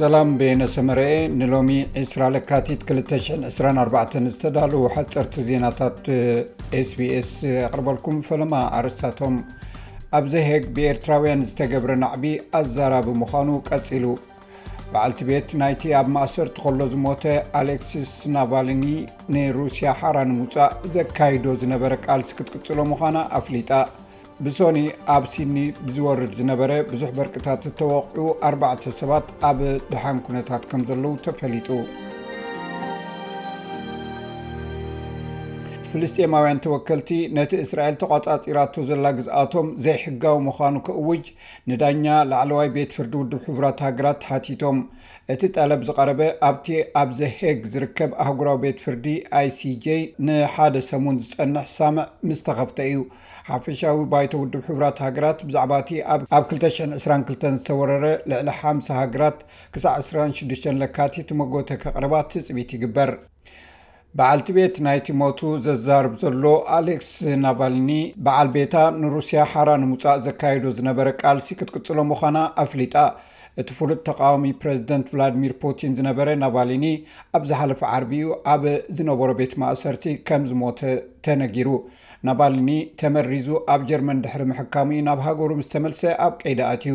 ሰላም ቤነ ሰመረአ ንሎሚ 20 ለካቲት 224 ዝተዳሉ ሓፀርቲ ዜናታት ስbስ ኣቕርበልኩም ፈለማ ኣርስታቶም ኣብ ዘሄግ ብኤርትራውያን ዝተገብረ ናዕቢ ኣዛራቢ ምዃኑ ቀፂሉ በዓልቲ ቤት ናይቲ ኣብ ማእሰርቲ ከሎ ዝሞተ ኣሌክሲስ ናቫልኒ ንሩስያ ሓራ ንምውፃእ ዘካይዶ ዝነበረ ቃልሲ ክትቅፅሎ ምዃና ኣፍሊጣ ብሶኒ ኣብ ሲድኒ ብዝወርድ ዝነበረ ብዙሕ በርቅታት ዝተወቕዑ ኣርባዕተ ሰባት ኣብ ደሓን ኩነታት ከም ዘለዉ ተፈሊጡ ፍልስጤማውያን ተወከልቲ ነቲ እስራኤል ተቋፃፂራቶ ዘላ ግዝኣቶም ዘይሕጋዊ ምዃኑ ክእውጅ ንዳኛ ላዕለዋይ ቤት ፍርዲ ውድብ ሕቡራት ሃገራት ተሓቲቶም እቲ ጠለብ ዝቐረበ ኣብቲ ኣብ ዘሄግ ዝርከብ ኣህጉራዊ ቤት ፍርዲ ኣይሲj ንሓደ ሰሙን ዝፀንሕ ሳምዕ ምስ ተኸፍተ እዩ ሓፈሻዊ ባይቶ ውድብ ሕቡራት ሃገራት ብዛዕባ እቲ ኣብ ኣብ ክልተ ሽሕን ዕስራን ክልተን ዝተወረረ ልዕሊ ሓምሳ ሃገራት ክሳዕ ዕስራን ሽዱሽተን ለካቲት መጎተ ከቕርባ ትጽቢት ይግበር። በዓልቲ ቤት ናይቲ ሞቱ ዘዛርብ ዘሎ ኣሌክስ ናቫልኒ በዓል ቤታ ንሩስያ ሓራ ንምውጻእ ዘካየዶ ዝነበረ ቃልሲ ክትቅጽሎ ምዃና ኣፍሊጣ። እቲ ፍሉጥ ተቃዋሚ ፕረዚደንት ቭላድሚር ፑቲን ዝነበረ ናቫልኒ ኣብ ዝሓለፈ ዓርቢ'ዩ ኣብ ዝነበሮ ቤት ማእሰርቲ ከም ዝሞተ ተነጊሩ። ናቫልኒ ተመሪዙ ኣብ ጀርመን ድሕሪ ምሕካሙ እዩ ናብ ሃገሩ ምስ ተመልሰ ኣብ ቀይዲ ኣትዩ።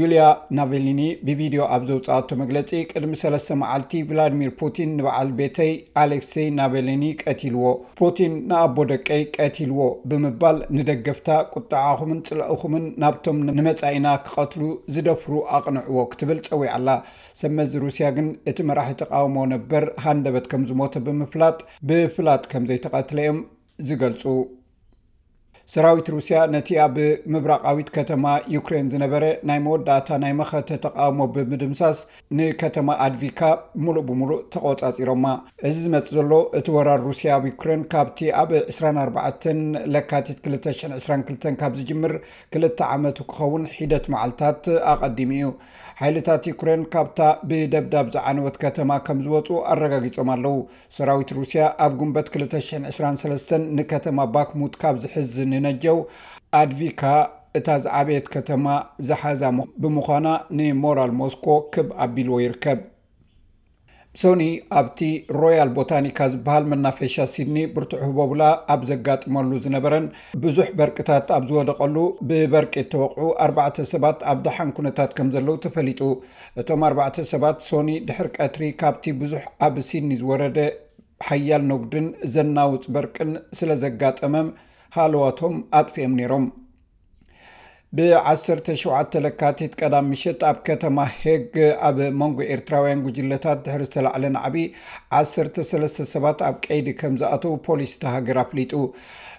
ዩልያ ናቫልኒ ብቪድዮ ኣብ ዘውፅኣቶ መግለፂ ቅድሚ ሰለስተ መዓልቲ ቭላድሚር ፑቲን ንበዓል ቤተይ ኣሌክሴይ ናቫልኒ ቀቲልዎ፣ ፑቲን ንኣቦ ደቀይ ቀቲልዎ ብምባል ንደገፍታ ቁጥዓኹምን ፅልእኹምን ናብቶም ንመፃኢና ክቐትሉ ዝደፍሩ ኣቕንዕዎ ክትብል ፀዊዓ'ላ። ሰብመዚ ሩስያ ግን እቲ መራሒ ተቓውሞ ነበር ሃንደበት ከም ዝሞተ ብምፍላጥ ብፍላጥ ከም ዘይተቐትለ እዮም ዝገልፁ። ሰራዊት ሩስያ ነቲ ኣብ ምብራቓዊት ከተማ ዩክሬን ዝነበረ ናይ መወዳእታ ናይ መኸተ ተቓውሞ ብምድምሳስ ንከተማ ኣድቪካ ሙሉእ ብምሉእ ተቖፃፂሮማ። እዚ ዝመፅ ዘሎ እቲ ወራር ሩስያ ኣብ ዩክሬን ካብቲ ኣብ 24 ለካቲት 2022 ካብ ዝጅምር ክልተ ዓመቱ ክኸውን ሒደት መዓልታት ኣቐዲሙ እዩ። ሓይልታት ዩክሬን ካብታ ብደብዳብ ዝዓነወት ከተማ ከም ዝወጹ ኣረጋጊጾም ኣለዉ። ሰራዊት ሩስያ ኣብ ጉንበት ክልተ ሽሕን ዕስራን ሰለስተን ንከተማ ባክሙት ካብ ዝሕዝ ንነጀው ኣድቪካ እታ ዝዓበየት ከተማ ዝሓዛ ብምዃና ንሞራል ሞስኮ ክብ ኣቢልዎ ይርከብ። ሶኒ ኣብቲ ሮያል ቦታኒካ ዝበሃል መናፈሻ ሲድኒ ብርቱዕ ህቦብላ ኣብ ዘጋጥመሉ ዝነበረን ብዙሕ በርቂታት ኣብ ዝወደቐሉ ብበርቂ እተወቕዑ ኣርባዕተ ሰባት ኣብ ደሓን ኩነታት ከም ዘለዉ ተፈሊጡ። እቶም ኣርባዕተ ሰባት ሶኒ ድሕሪ ቀትሪ ካብቲ ብዙሕ ኣብ ሲድኒ ዝወረደ ሓያል ነጉድን ዘናውጽ በርቅን ስለ ዘጋጠመም ሃለዋቶም ኣጥፊኦም ነይሮም። ብ17 ለካቲት ቀዳም ምሸት ኣብ ከተማ ሄግ ኣብ መንጎ ኤርትራውያን ጉጅለታት ድሕሪ ዝተላዕለ ናዕቢ 13 ሰባት ኣብ ቀይዲ ከም ዝኣተው ፖሊስ እታ ሃገር ኣፍሊጡ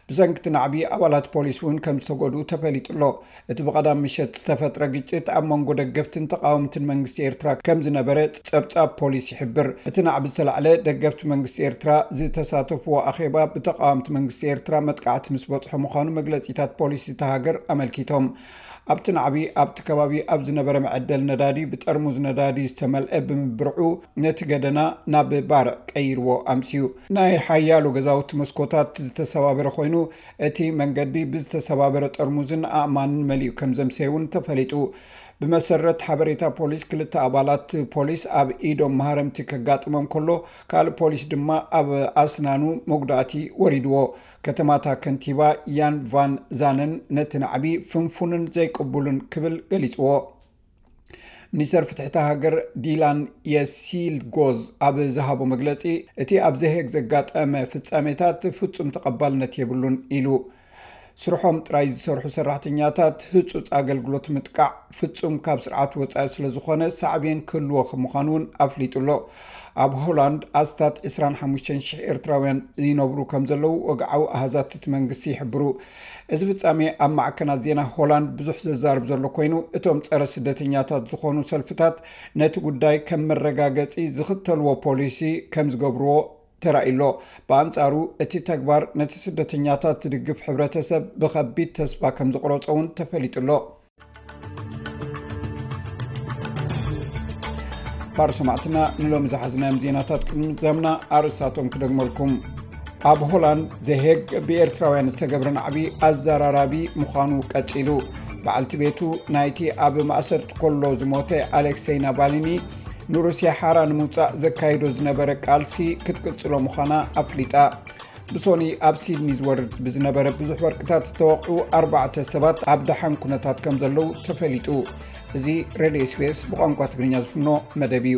ብሰንኪቲ ናዕቢ ኣባላት ፖሊስ እውን ከም ዝተጎድኡ ተፈሊጡ ኣሎ እቲ ብቀዳም ምሸት ዝተፈጥረ ግጭት ኣብ መንጎ ደገፍትን ተቃወምትን መንግስቲ ኤርትራ ከም ዝነበረ ጸብጻብ ፖሊስ ይሕብር። እቲ ናዕቢ ዝተላዕለ ደገፍቲ መንግስቲ ኤርትራ ዝተሳተፍዎ ኣኼባ ብተቓወምቲ መንግስቲ ኤርትራ መጥቃዕቲ ምስ በጽሖ ምዃኑ መግለጺታት ፖሊስ እታ ሃገር ኣመልኪቶም። ኣብቲ ናዕቢ ኣብቲ ከባቢ ኣብ ዝነበረ መዐደሊ ነዳዲ ብጠርሙዝ ነዳዲ ዝተመልአ ብምብርዑ ነቲ ገደና ናብ ባርዕ ቀይርዎ ኣምስዩ። ናይ ሓያሎ ገዛውቲ መስኮታት ዝተሰባበረ ኮይኑ እቲ መንገዲ ብዝተሰባበረ ጠርሙዝን ኣእማንን መሊኡ ከምዘምሰየ'ውን ተፈሊጡ። ብመሰረት ሓበሬታ ፖሊስ ክልተ ኣባላት ፖሊስ ኣብ ኢዶም መሃረምቲ ከጋጥሞም ከሎ ካልእ ፖሊስ ድማ ኣብ ኣስናኑ መጉዳእቲ ወሪድዎ ከተማታ ከንቲባ ያን ቫን ዛነን ነቲ ናዕቢ ፍንፉንን ዘይቅቡልን ክብል ገሊፅዎ ሚኒስተር ፍትሕቲ ሃገር ዲላን የሲልጎዝ ኣብ ዝሃቦ መግለፂ እቲ ኣብ ዘሄግ ዘጋጠመ ፍፃሜታት ፍፁም ተቐባልነት የብሉን ኢሉ ስርሖም ጥራይ ዝሰርሑ ሰራሕተኛታት ህጹጽ ኣገልግሎት ምጥቃዕ ፍጹም ካብ ስርዓት ወጻኢ ስለዝኾነ ሳዕቤን ክህልዎ ከም ምዃኑ እውን ኣፍሊጡ ኣሎ። ኣብ ሆላንድ ኣስታት 25,000 ኤርትራውያን ይነብሩ ከም ዘለዉ ወግዓዊ ኣሃዛት እቲ መንግስቲ ይሕብሩ። እዚ ፍጻሜ ኣብ ማዕከናት ዜና ሆላንድ ብዙሕ ዘዛርብ ዘሎ ኮይኑ እቶም ጸረ ስደተኛታት ዝኾኑ ሰልፍታት ነቲ ጉዳይ ከም መረጋገጺ ዝኽተልዎ ፖሊሲ ከም ዝገብርዎ ተራእዩ'ሎ። ብኣንጻሩ እቲ ተግባር ነቲ ስደተኛታት ዝድግፍ ሕብረተሰብ ብኸቢድ ተስፋ ከም ዝቑረጾ'ውን ተፈሊጡ'ሎ። ባር ሰማዕትና ንሎሚ ዝሓዝናዮም ዜናታት ቅድሚ ምዛምና ኣርእስታቶም ክደግመልኩም። ኣብ ሆላንድ ዘሄግ ብኤርትራውያን ዝተገብረ ናዕቢ ኣዘራራቢ ምዃኑ ቀፂሉ በዓልቲ ቤቱ ናይቲ ኣብ ማእሰርቲ ኮሎ ዝሞተ ኣሌክሰይ ናባሊኒ ንሩስያ ሓራ ንምውፃእ ዘካይዶ ዝነበረ ቃልሲ ክትቅፅሎ ምዃና ኣፍሊጣ ብሶኒ ኣብ ሲድኒ ዝወርድ ብዝነበረ ብዙሕ ወርቅታት ዝተወቕዑ ኣርባዕተ ሰባት ኣብ ደሓን ኩነታት ከም ዘለዉ ተፈሊጡ እዚ ሬድዮ ስፔስ ብቋንቋ ትግርኛ ዝፍኖ መደብ እዩ